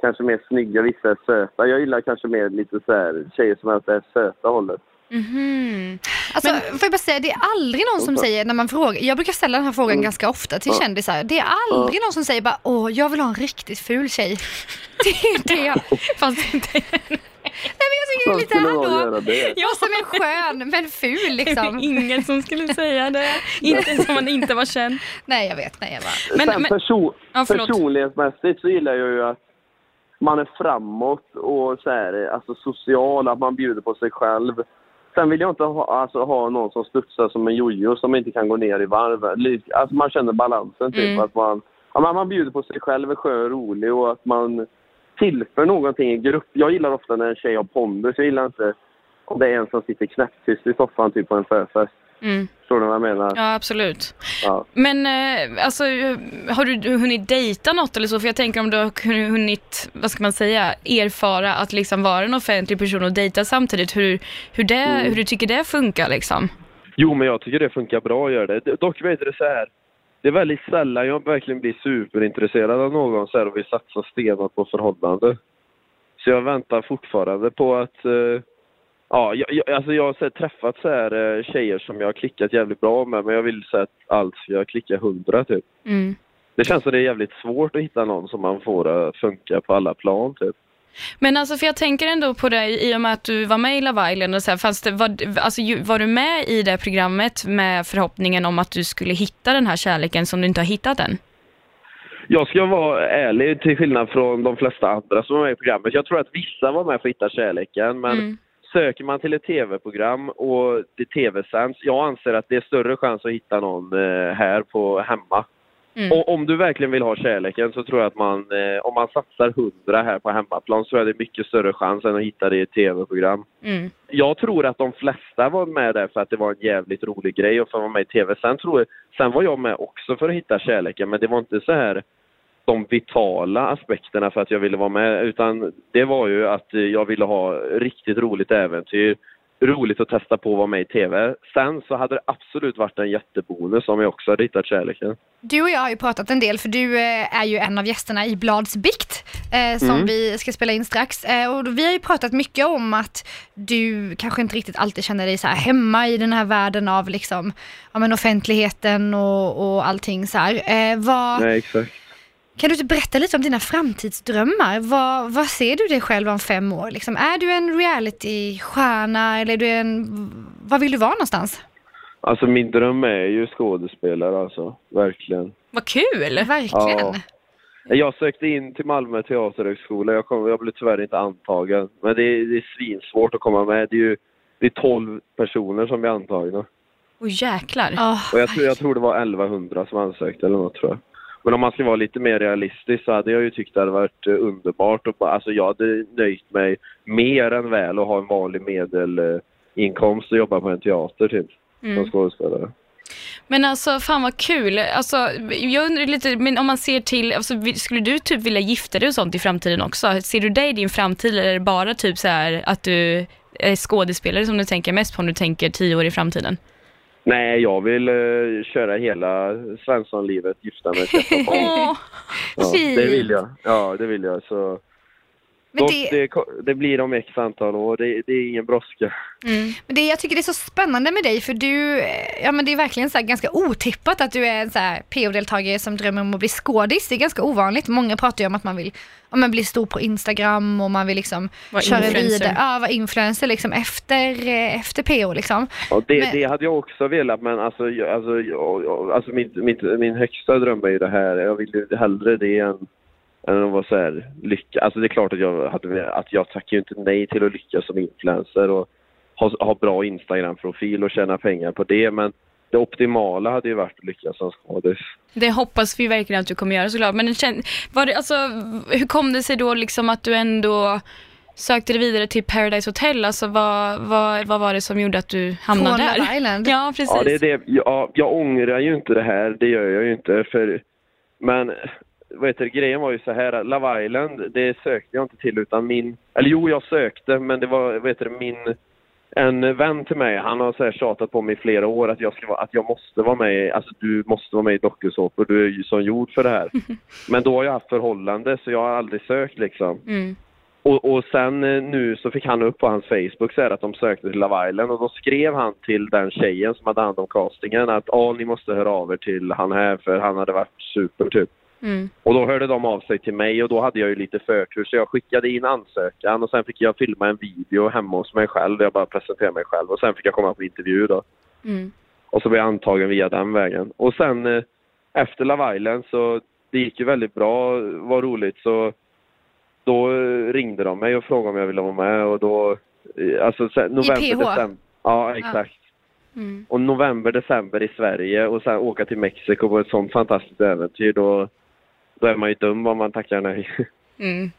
kanske mer snygga, vissa är söta. Jag gillar kanske mer lite så här tjejer som är åt det söta hållet. Mhm. Alltså, får jag bara säga, det är aldrig någon som säger när man frågar, jag brukar ställa den här frågan ganska ofta till kändisar, det är aldrig någon som säger bara åh, jag vill ha en riktigt ful tjej. Det är det Fast inte... nej men jag tycker det är lite, hallå, jag som är skön men ful Det är liksom. ingen som skulle säga det. Inte som man inte var känd. Nej jag vet, nej jag bara. Men, Sen men, perso- Ja, personlighetsmässigt så gillar jag ju att man är framåt och så här, alltså social, att man bjuder på sig själv. Sen vill jag inte ha, alltså, ha någon som studsar som en jojo som inte kan gå ner i varv. Alltså man känner balansen typ. Mm. Att man, ja, man, man bjuder på sig själv, är skön och rolig och att man tillför någonting i grupp. Jag gillar ofta när en tjej har pondus. Jag gillar inte om det är en som sitter knäpptyst i soffan typ på en förfest. mm, Förstår du vad jag menar? ja, absolut. Ja. Men eh, alltså, har du hunnit dejta något eller så? För jag tänker om du har hunnit, vad ska man säga, erfara att liksom vara en offentlig person och dejta samtidigt, hur, hur, det, hur du tycker det funkar liksom? Jo, men jag tycker det funkar bra att göra det. Dock vet du det så här. Det är väldigt sällan jag verkligen blir superintresserad av någon så här och vill satsa stenhårt på förhållande. Så jag väntar fortfarande på att... eh, ja, jag, alltså jag har så här, träffat så här, eh, tjejer som jag har klickat jävligt bra med, men jag vill säga att allt ska jag klicka hundra typ. Mm. Det känns som det är jävligt svårt att hitta någon som man får att funka på alla plan typ. Men alltså, för jag tänker ändå på det i och med att du var med i Love Island och så här, fanns det, var, alltså, var du med i det programmet med förhoppningen om att du skulle hitta den här kärleken som du inte har hittat än? Jag ska vara ärlig till skillnad från de flesta andra som var med i programmet. Jag tror att vissa var med för att hitta kärleken, men Mm. söker man till ett tv-program och det tv-sänds, jag anser att det är större chans att hitta någon eh, här på hemma. Mm. Och om du verkligen vill ha kärleken så tror jag att man, eh, om man satsar hundra här på hemmaplan så tror jag det är mycket större chans än att hitta det i ett tv-program. Mm. Jag tror att de flesta var med där för att det var en jävligt rolig grej och för att vara med i tv. Sen, tror jag, sen var jag med också för att hitta kärleken men det var inte så här de vitala aspekterna för att jag ville vara med utan det var ju att jag ville ha riktigt roligt äventyr, roligt att testa på att vara med i tv. Sen så hade det absolut varit en jättebonus om jag också hade hittat kärleken. Du och jag har ju pratat en del för du eh, är ju en av gästerna i Bladsbikt eh, som Mm. vi ska spela in strax. Eh, och vi har ju pratat mycket om att du kanske inte riktigt alltid känner dig så här hemma i den här världen av liksom, ja, men offentligheten och, och allting så här. Eh, vad, Nej, exakt. Kan du inte berätta lite om dina framtidsdrömmar? Vad, vad ser du dig själv om fem år? Liksom, är du en reality-stjärna eller är du en, vad vill du vara någonstans? Alltså min dröm är ju skådespelare alltså, verkligen. Vad kul! Verkligen. Ja. Jag sökte in till Malmö teaterhögskola. Jag, kom, jag blev tyvärr inte antagen. Men det är, det är svinsvårt att komma med. Det är ju det är 12 personer som är antagna. Åh jäklar. Åh, Och jag, tror- jag tror det var 1100 som ansökte eller något tror jag. Men om man ska vara lite mer realistisk så hade jag ju tyckt det hade varit eh, underbart. Och bara, alltså jag hade nöjt mig mer än väl att ha en vanlig medelinkomst och jobba på en teater typ. Som Mm. skådespelare. Men alltså fan vad kul. Alltså, jag undrar lite, men om man ser till, alltså, skulle du typ vilja gifta dig och sånt i framtiden också? Ser du dig i din framtid eller är det bara typ så här att du är skådespelare som du tänker mest på om du tänker tio år i framtiden? Nej, jag vill eh, köra hela Svenssonlivet, gifta mig, skaffa barn. Ja, det vill jag. Ja, det vill jag. Så Men det, det... Det, blir om x antal år. Det, det är ingen brådska. mm. men det, jag tycker det är så spännande med dig för du, eh, ja men det är verkligen så här ganska otippat att du är en så här PO-deltagare som drömmer om att bli skådis. Det är ganska ovanligt. Många pratar ju om att man vill ja, men bli stor på Instagram och man vill liksom Vara köra influencer. vidare, ja, vara influencer liksom efter, eh, efter PO liksom. Ja, det, Men- det hade jag också velat, men alltså, jag, alltså, jag, jag, alltså min, min, min högsta dröm är ju det här. Jag vill ju hellre det än, att vara så här lycka. Alltså det är klart att jag, hade, att jag tackar ju inte nej till att lyckas som influencer och ha, ha bra Instagram-profil och tjäna pengar på det. Men det optimala hade ju varit att lyckas som skådis. Det hoppas vi verkligen att du kommer göra såklart. Men var det, alltså, hur kom det sig då liksom att du ändå sökte dig vidare till Paradise Hotel? Alltså vad, vad, vad var det som gjorde att du hamnade Från där? Love Island. Ja, precis. Ja, det är det. Ja, jag ångrar ju inte det här, det gör jag ju inte. För, men vad heter det, grejen var ju så här, Love Island, det sökte jag inte till utan min... Eller jo, jag sökte, men det var, vad heter det, min... En vän till mig, han har så här tjatat på mig i flera år att jag, ska, att jag måste vara med, alltså du måste vara med i dokusåpor, du är ju som gjord för det här. Men då har jag haft förhållande så jag har aldrig sökt liksom. Mm. Och, och sen eh, nu så fick han upp på hans Facebook så här att de sökte till Love Island och då skrev han till den tjejen som hade hand om castingen att ja, ni måste höra av er till han här för han hade varit super typ. Mm. Och då hörde de av sig till mig och då hade jag ju lite förtur så jag skickade in ansökan och sen fick jag filma en video hemma hos mig själv där jag bara presenterade mig själv och sen fick jag komma på intervju då. Mm. Och så blev jag antagen via den vägen. Och sen eh, efter Love Island så det gick ju väldigt bra, var roligt så då eh, ringde de mig och frågade om jag ville vara med och då, eh, alltså sen, november, PH? december. Ja, exakt. Mm. Och november, december i Sverige och sen åka till Mexiko på ett sånt fantastiskt äventyr då, då är man ju dum om man tackar nej. Mm.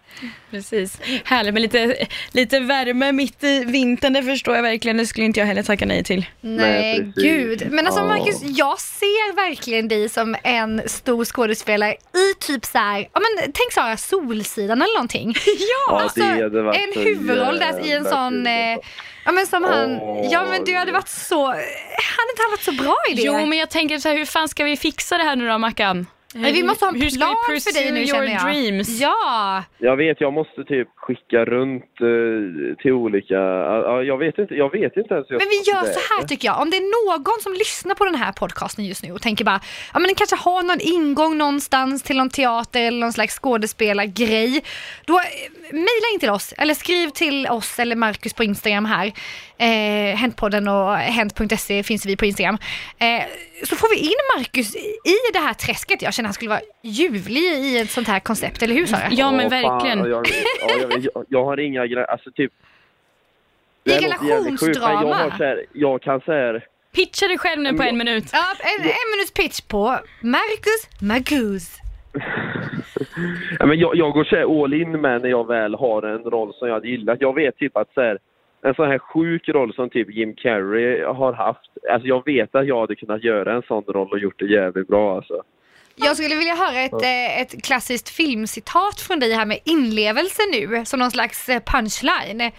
Precis. Härligt med lite, lite värme mitt i vintern, det förstår jag verkligen. Det skulle inte jag heller tacka nej till. Nej, Nej, precis. gud. Men alltså. Marcus, jag ser verkligen dig som en stor skådespelare i typ så här, ja men tänk Sara, Solsidan eller någonting. Ja, alltså, det hade varit en huvudroll där i en sån, eh, alltså. ja men som han, Åh, ja men du hade varit så, hade inte han varit så bra i det? Jo, men jag tänker så här, hur fan ska vi fixa det här nu då, Mackan? Men vi måste ha en Hur ska plan vi för dig nu your känner jag. dreams? Ja, Jag vet, jag måste typ skicka runt eh, till olika... ja, jag vet inte, jag vet inte ens hur jag men vi ska gör så här tycker jag. Om det är någon som lyssnar på den här podcasten just nu och tänker bara, ja men den kanske har någon ingång någonstans till någon teater eller någon slags skådespelargrej. Då eh, mejla in till oss eller skriv till oss eller Marcus på Instagram här. Eh, Häntpodden och hänt.se finns vi på Instagram. Eh, så får vi in Marcus i det här träsket. Jag känner att han skulle vara ljuvlig i ett sånt här koncept, eller hur Sara? Ja, men fan, verkligen. jag, ja, jag, jag, jag har inga grejer, alltså typ... I men Jag, relationsdrama. har här, jag kan säga Pitcha dig själv nu på en minut. Ja, en, en minuts pitch på Marcus Magus. Ja, men jag, jag går så här all in med när jag väl har en roll som jag hade gillat. Jag vet typ att så här, en sån här sjuk roll som typ Jim Carrey har haft. Alltså jag vet att jag hade kunnat göra en sån roll och gjort det jävligt bra alltså. Jag skulle vilja höra ett, eh, ett klassiskt filmcitat från dig här med inlevelse nu, som någon slags eh, punchline.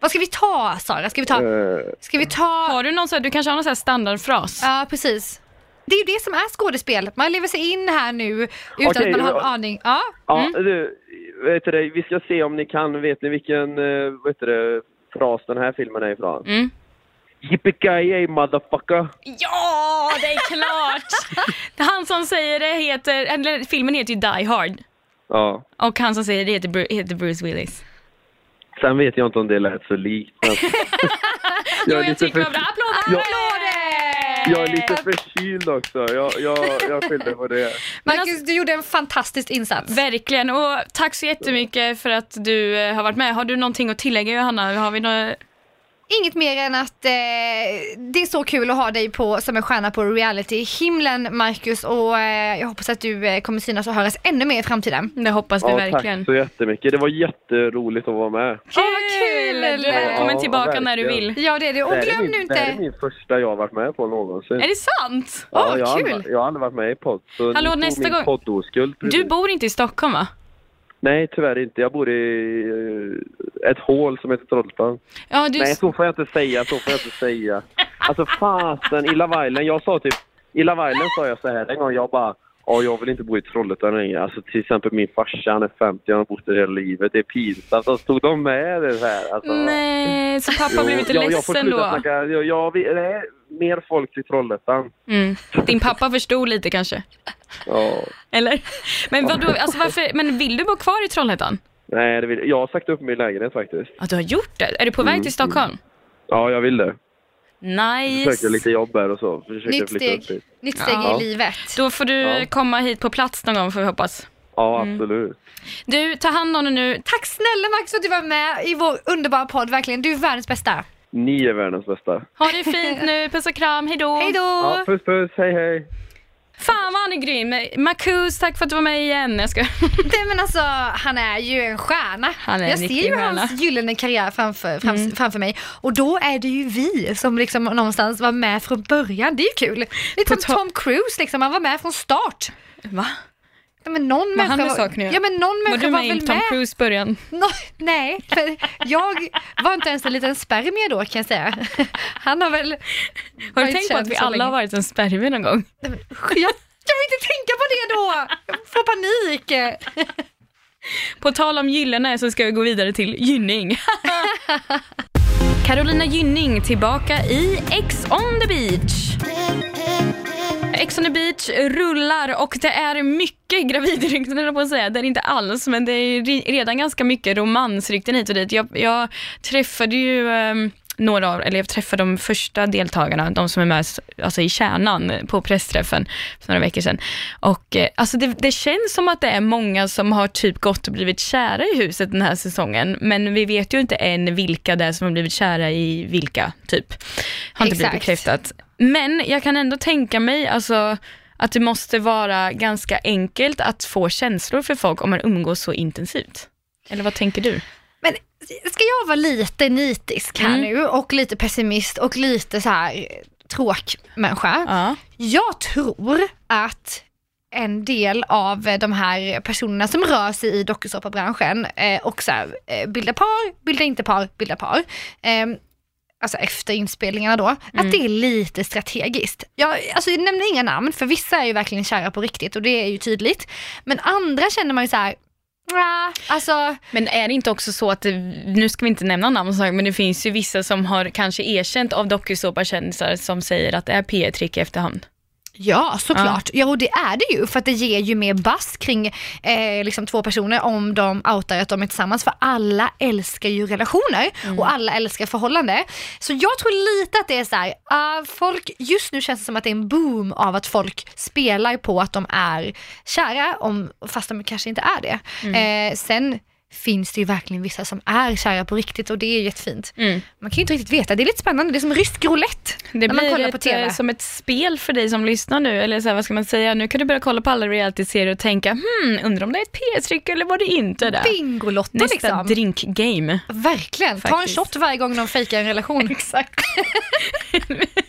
Vad ska vi ta Sara? Ska vi ta... Eh, Ska vi ta... Har du någon så här, du kanske har någon så här standardfras? Ja, precis. Det är ju det som är skådespel. Man lever sig in här nu utan Okej, att man har en ja. aning. Ja. Ja, du, vet du, det, vi ska se om ni kan, vet ni vilken eh, vet du, fras den här filmen är ifrån? Mm. Yippee motherfucker! Ja, det är klart! han som säger det heter, eller filmen heter ju Die Hard. Ja. Och han som säger det heter, Bru- heter Bruce Willis. Sen vet jag inte om det lät så likt. Men... Jo, är jag lite tycker det var för- bra. Applåder! Jag- Applåder! Jag är lite förkyld också. Jag, jag, jag skyller på det. Marcus, du gjorde en fantastisk insats. Verkligen, och tack så jättemycket för att du eh, har varit med. Har du någonting att tillägga Johanna? Har vi några... Inget mer än att eh, det är så kul att ha dig på som en stjärna på reality-himlen Marcus och eh, jag hoppas att du eh, kommer synas och höras ännu mer i framtiden. Det hoppas vi Ja, verkligen. tack så jättemycket. Det var jätteroligt att vara med. Åh, vad kul! Du är välkommen Ja, tillbaka när du verkligen. vill. Ja det är det och glöm min, nu det här är inte... min första jag har varit med på någonsin. Är det sant? Ja, Åh, jag, har kul. aldrig, jag har aldrig varit med i podd. Så Hallå, nästa gång- poddoskuld. Du bor inte i Stockholm va? Nej, tyvärr inte. Jag bor i eh, ett hål som heter Trollhättan. Ja, du... Nej, så får jag inte säga. Så får jag inte säga. Alltså fasen, i Love Island. Jag sa typ... I Love Island sa jag så här en gång. Jag bara... Ja, jag vill inte bo i Trollhättan längre. Alltså till exempel min farsa, han är 50, han har bott där hela livet. Det är pinsamt. Så tog de med det här. Alltså, Nej, så pappa Jo, blev lite jag, jag får ledsen då? Snacka, jag, jag, nej, mer folk till Trollhättan. Mm. Din pappa förstod lite kanske? Ja. Eller? Men vadå, alltså varför, men vill du bo kvar i Trollhättan? Nej, det vill, jag har sagt upp min lägenhet faktiskt. Ja, du har gjort det? Är du på väg Mm, till Stockholm? Ja, jag vill det. Nice. Försöker lite jobb här och så. Försöker Nytt flytta upp steg, hit. nytt steg Ja. i livet. Då får du Ja. komma hit på plats någon gång får vi hoppas. Ja, Mm. absolut. Du, ta hand om dig nu. Tack snälla Max för att du var med i vår underbara podd, verkligen. Du är världens bästa. Ni är världens bästa. Ha det fint nu, puss och kram, hejdå! Hej då! Ja, puss puss, hej hej. Fan vad han är grym! Marcus, tack för att du var med igen. Jag ska... Nej men alltså, han är ju en stjärna. Han är en jag ser ju stjärna. hans gyllene karriär framför, fram, Mm. framför mig. Och då är det ju vi som liksom någonstans var med från början. Det är ju kul. Lite På som to- Tom Cruise, liksom. han var med från start. Va? Ja, men någon människa han med var, saken ja, men någon Var du var, med i väl Tom med? Cruise början? Nå, nej, för jag var inte ens en liten spermie då kan jag säga. Han har väl Har du tänkt på att vi alla länge. har varit en spermie någon gång? Jag, jag vill inte tänka på det då! Jag får panik. På tal om gyllene så ska vi gå vidare till Gynning. Carolina Gynning tillbaka i Ex on the beach. Ex on the beach rullar och det är mycket gravidrykten jag på att säga. Det är inte alls men det är re- redan ganska mycket romansrykten hit och dit. Jag, jag träffade ju ehm, några av, eller jag träffade de första deltagarna, de som är med alltså i kärnan på pressträffen för några veckor sedan. Och eh, alltså det, det känns som att det är många som har typ gått och blivit kära i huset den här säsongen, men vi vet ju inte än vilka det är som har blivit kära i vilka, typ. Har inte blivit Exakt. bekräftat. Men jag kan ändå tänka mig, alltså att det måste vara ganska enkelt att få känslor för folk om man umgås så intensivt. Eller vad tänker du? Men ska jag vara lite nitisk här Mm. nu och lite pessimist och lite så här tråkmänniska. Ja. Jag tror att en del av de här personerna som rör sig i dokusåpabranschen eh, och så här, eh, bildar par, bildar inte par, bildar par. Eh, alltså efter inspelningarna då, att det är lite strategiskt. Jag, alltså jag nämner inga namn, för vissa är ju verkligen kära på riktigt och det är ju tydligt. Men andra känner man ju så här, "Nja, alltså Men är det inte också så att, nu ska vi inte nämna namn men det finns ju vissa som har kanske erkänt av dokusåpakändisar som säger att det är PR-trick i efterhand. Ja, såklart. Ja. och det är det ju för att det ger ju mer bass kring eh, liksom två personer om de outar att de är tillsammans. För alla älskar ju relationer och alla älskar förhållande. Så jag tror lite att det är så här, ah, folk, just nu känns det som att det är en boom av att folk spelar på att de är kära, om, fast de kanske inte är det. Eh, sen finns det ju verkligen vissa som är kära på riktigt och det är jättefint. Man kan ju inte riktigt veta, det är lite spännande, det är som rysk roulette Det när man kollar på ett, TV. eh, som ett spel för dig som lyssnar nu, eller så här, vad ska man säga, nu kan du börja kolla på alla reality-serier och tänka, hmm, undrar om det är ett PR-trick eller var det inte det? Bingolotto Nästa liksom. drinkgame. Verkligen, ta en Faktiskt. shot varje gång de fejkar en relation. Exakt.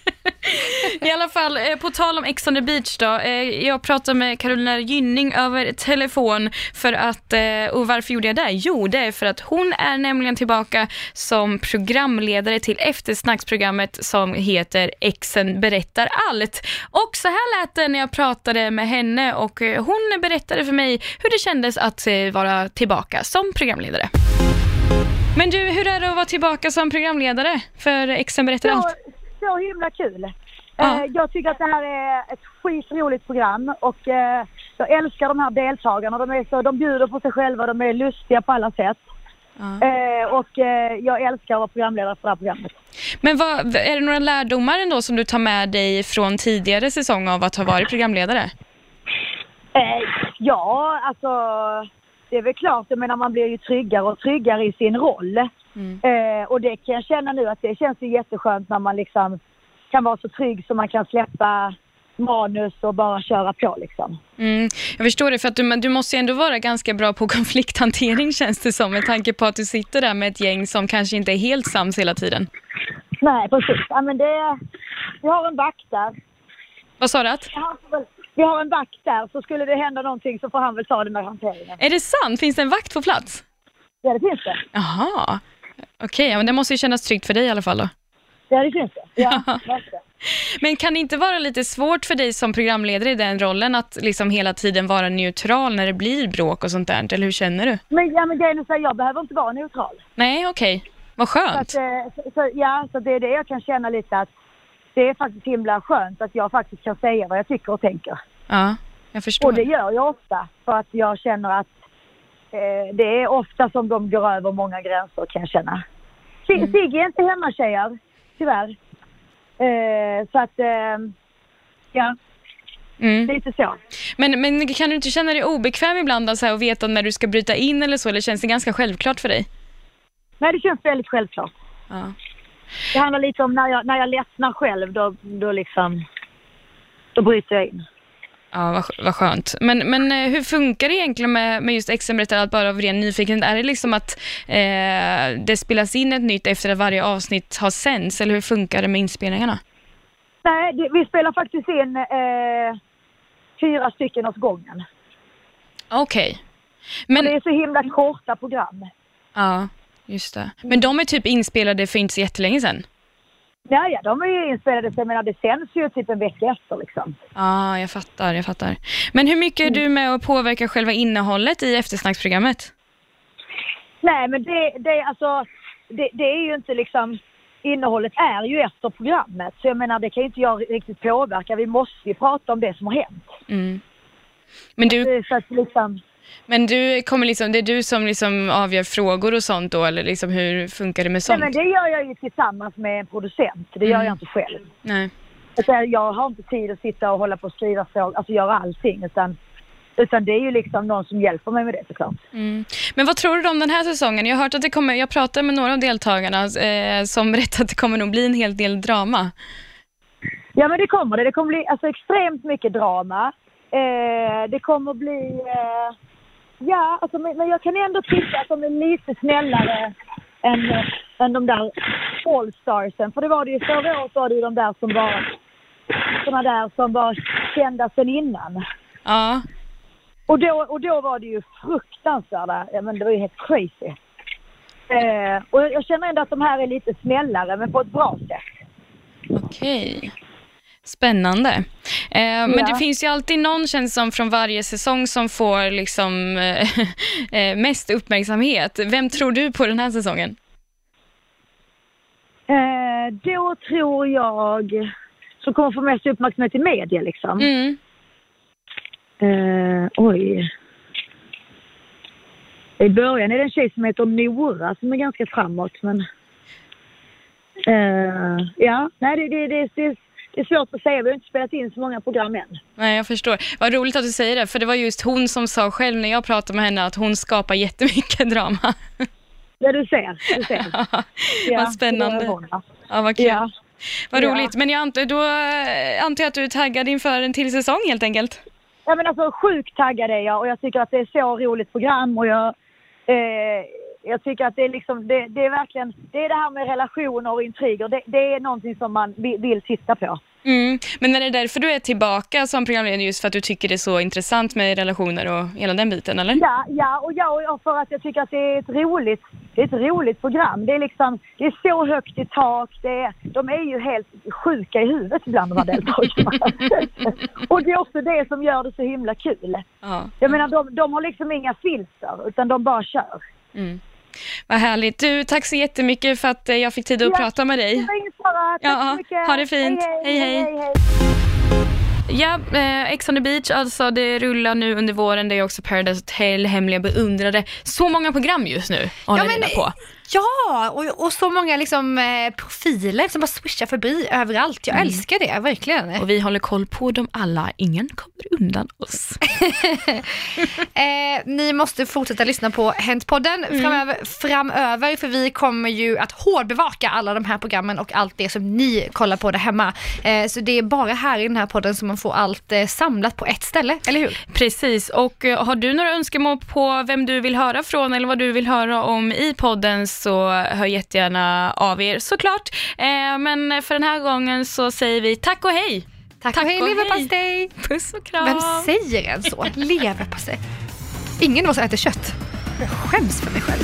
I alla fall, eh, på tal om Ex on the beach då. Eh, jag pratade med Carolina Gynning över telefon för att, eh, och varför gjorde jag det? Jo, det är för att hon är nämligen tillbaka som programledare till eftersnacksprogrammet som heter Exen berättar allt. Och så här lät det när jag pratade med henne och hon berättade för mig hur det kändes att vara tillbaka som programledare. Men du, hur är det att vara tillbaka som programledare för Exen berättar så, allt? så himla kul. Ja. Eh, jag tycker att det här är ett skitroligt program och eh, jag älskar de här deltagarna. De, är så, de bjuder på sig själva, de är lustiga på alla sätt. Eh, och jag älskar att vara programledare för det här programmet. Men vad, är det några lärdomar ändå som du tar med dig från tidigare säsong av att ha varit programledare? Ja, alltså det är väl klart, jag menar man blir ju tryggare och tryggare i sin roll. Eh, och det kan jag känna nu att det känns ju jätteskönt när man liksom kan vara så trygg så man kan släppa manus och bara köra på liksom. Mm, jag förstår det, för att du, men du måste ju ändå vara ganska bra på konflikthantering känns det som, med tanke på att du sitter där med ett gäng som kanske inte är helt sams hela tiden. Nej, precis. Ja, men det, vi har en vakt där. Vad sa du? Att? Vi har en vakt där, så skulle det hända någonting så får han väl ta den med hanteringen. Är det sant? Finns det en vakt på plats? Ja, det finns det. Jaha. Okej, ja, men det måste ju kännas tryggt för dig i alla fall då. Ja, det finns det. Ja. Men kan det inte vara lite svårt för dig som programledare i den rollen att liksom hela tiden vara neutral när det blir bråk och sånt där? Eller hur känner du? Men, ja, men grejen är så här, jag behöver inte vara neutral. Nej, okej. Vad Så skönt. att, eh, så, så, ja, så det är det jag kan känna lite att det är faktiskt himla skönt att jag faktiskt kan säga vad jag tycker och tänker. Ja, jag förstår. Och det gör jag ofta för att jag känner att eh, det är ofta som de går över många gränser kan jag känna. Mm. Sigge är inte hemma tjejer, tyvärr. Eh, så att, eh, ja, Mm. lite så. Men, men kan du inte känna dig obekväm ibland alltså, och veta när du ska bryta in eller så, eller känns det ganska självklart för dig? Nej, det känns väldigt självklart. Ja. Det handlar lite om när jag, när jag ledsnar själv, då, då liksom, då bryter jag in. Ja, vad, vad skönt. Men, men eh, hur funkar det egentligen med, med just allt bara av ren nyfikenhet? Är det liksom att eh, det spelas in ett nytt efter att varje avsnitt har sänds, eller hur funkar det med inspelningarna? Nej, det, vi spelar faktiskt in eh, fyra stycken åt gången. Okej. Men... Men, Det är så himla korta program. ja, just det. Men de är typ inspelade för inte så jättelänge sedan? Ja, ja, de är ju inspelade, så jag menar det sänds ju typ en vecka efter liksom. Ja, jag fattar, jag fattar. Men hur mycket är du med och påverkar själva innehållet i eftersnacksprogrammet? Nej, men det, det, alltså, det, det är ju inte liksom, innehållet är ju efter programmet. Så jag menar det kan ju inte jag riktigt påverka. Vi måste ju prata om det som har hänt. Mm. Men du, Så att liksom, men du kommer liksom, det är du som liksom avgör frågor och sånt då, eller liksom hur funkar det med nej, sånt? men det gör jag ju tillsammans med en producent. Det gör Mm. jag inte själv. Nej. Alltså, jag har inte tid att sitta och hålla på och skriva frågor, alltså göra allting. Utan, utan det är ju liksom någon som hjälper mig med det såklart. Mm. Men vad tror du om den här säsongen? Jag har hört att det kommer, jag pratade med några av deltagarna eh, som berättade att det kommer nog bli en hel del drama. Ja men det kommer det. Det kommer bli alltså, extremt mycket drama. Eh, det kommer bli... Eh, ja, alltså, men, men jag kan ändå tycka att de är lite snällare än, än de där Allstarsen. För det var det ju förra året var det ju de där som var såna där som var kända sedan innan. Ja, Och då, och då var det ju fruktansvärda, ja men det var ju helt crazy. Eh, och jag, jag känner ändå att de här är lite snällare men på ett bra sätt. okej. Spännande. Eh, Men Ja. det finns ju alltid någon känns som från varje säsong som får liksom eh, eh, mest uppmärksamhet. Vem tror du på den här säsongen? Eh, då tror jag som kommer få mest uppmärksamhet i media liksom. Mm. Eh, oj. I början är det en tjej som heter Nora som är ganska framåt men... Eh, ja, nej det, det, det, det, det är svårt att säga. Vi har inte spelat in så många program än. Nej, jag förstår. Vad roligt att du säger det, för det var just hon som sa själv när jag pratade med henne att hon skapar jättemycket drama. Ja, du ser. Du ser. Ja, Vad spännande. hon, ja. Ja, vad kul. Ja. Vad Ja. roligt. Men jag antar, då eh, antar jag att du är taggad inför en till säsong helt enkelt? Ja men alltså sjukt taggad är jag och jag tycker att det är så roligt program och jag, eh, jag tycker att det är liksom, det, det är verkligen, det är det här med relationer och intriger, det, det är någonting som man vill, titta på. Mm. Men är det därför du är tillbaka som programledare, just för att du tycker det är så intressant med relationer och hela den biten, eller? Ja, ja och ja, och för att jag tycker att det är ett roligt, det är ett roligt program. Det är liksom, det är så högt i tak, det är, de är ju helt sjuka i huvudet ibland de här deltagarna. och det är också det som gör det så himla kul. Ja. Jag menar de, de har liksom inga filter utan de bara kör. Mm. Vad härligt. Du, tack så jättemycket för att eh, jag fick tid att Ja. prata med Det dig. var inget fara. Tack Ja, så mycket. ha det fint. Hej, hej. Ja, eh, Ex on the beach, alltså det rullar nu under våren. Det är också Paradise Hotel, Hemliga beundrare. Så många program just nu hålla Ja, men- på. Ja, och, och så många liksom, eh, profiler som bara swishar förbi överallt. Jag älskar det, verkligen. Och vi håller koll på dem alla. Ingen kommer undan oss. Eh, ni måste fortsätta lyssna på Hänt-podden framöver, framöver, för vi kommer ju att hårdbevaka alla de här programmen och allt det som ni kollar på där hemma. Eh, så det är bara här i den här podden som man får allt eh, samlat på ett ställe, eller hur? Precis, och eh, har du några önskemål på vem du vill höra från eller vad du vill höra om i podden så hör jättegärna av er såklart. Eh, men för den här gången så säger vi tack och hej! Tack, Tack och hej leverpastej! Puss och kram! Vem säger en så? Leverpastej. Ingen av oss äter kött. Jag skäms för mig själv.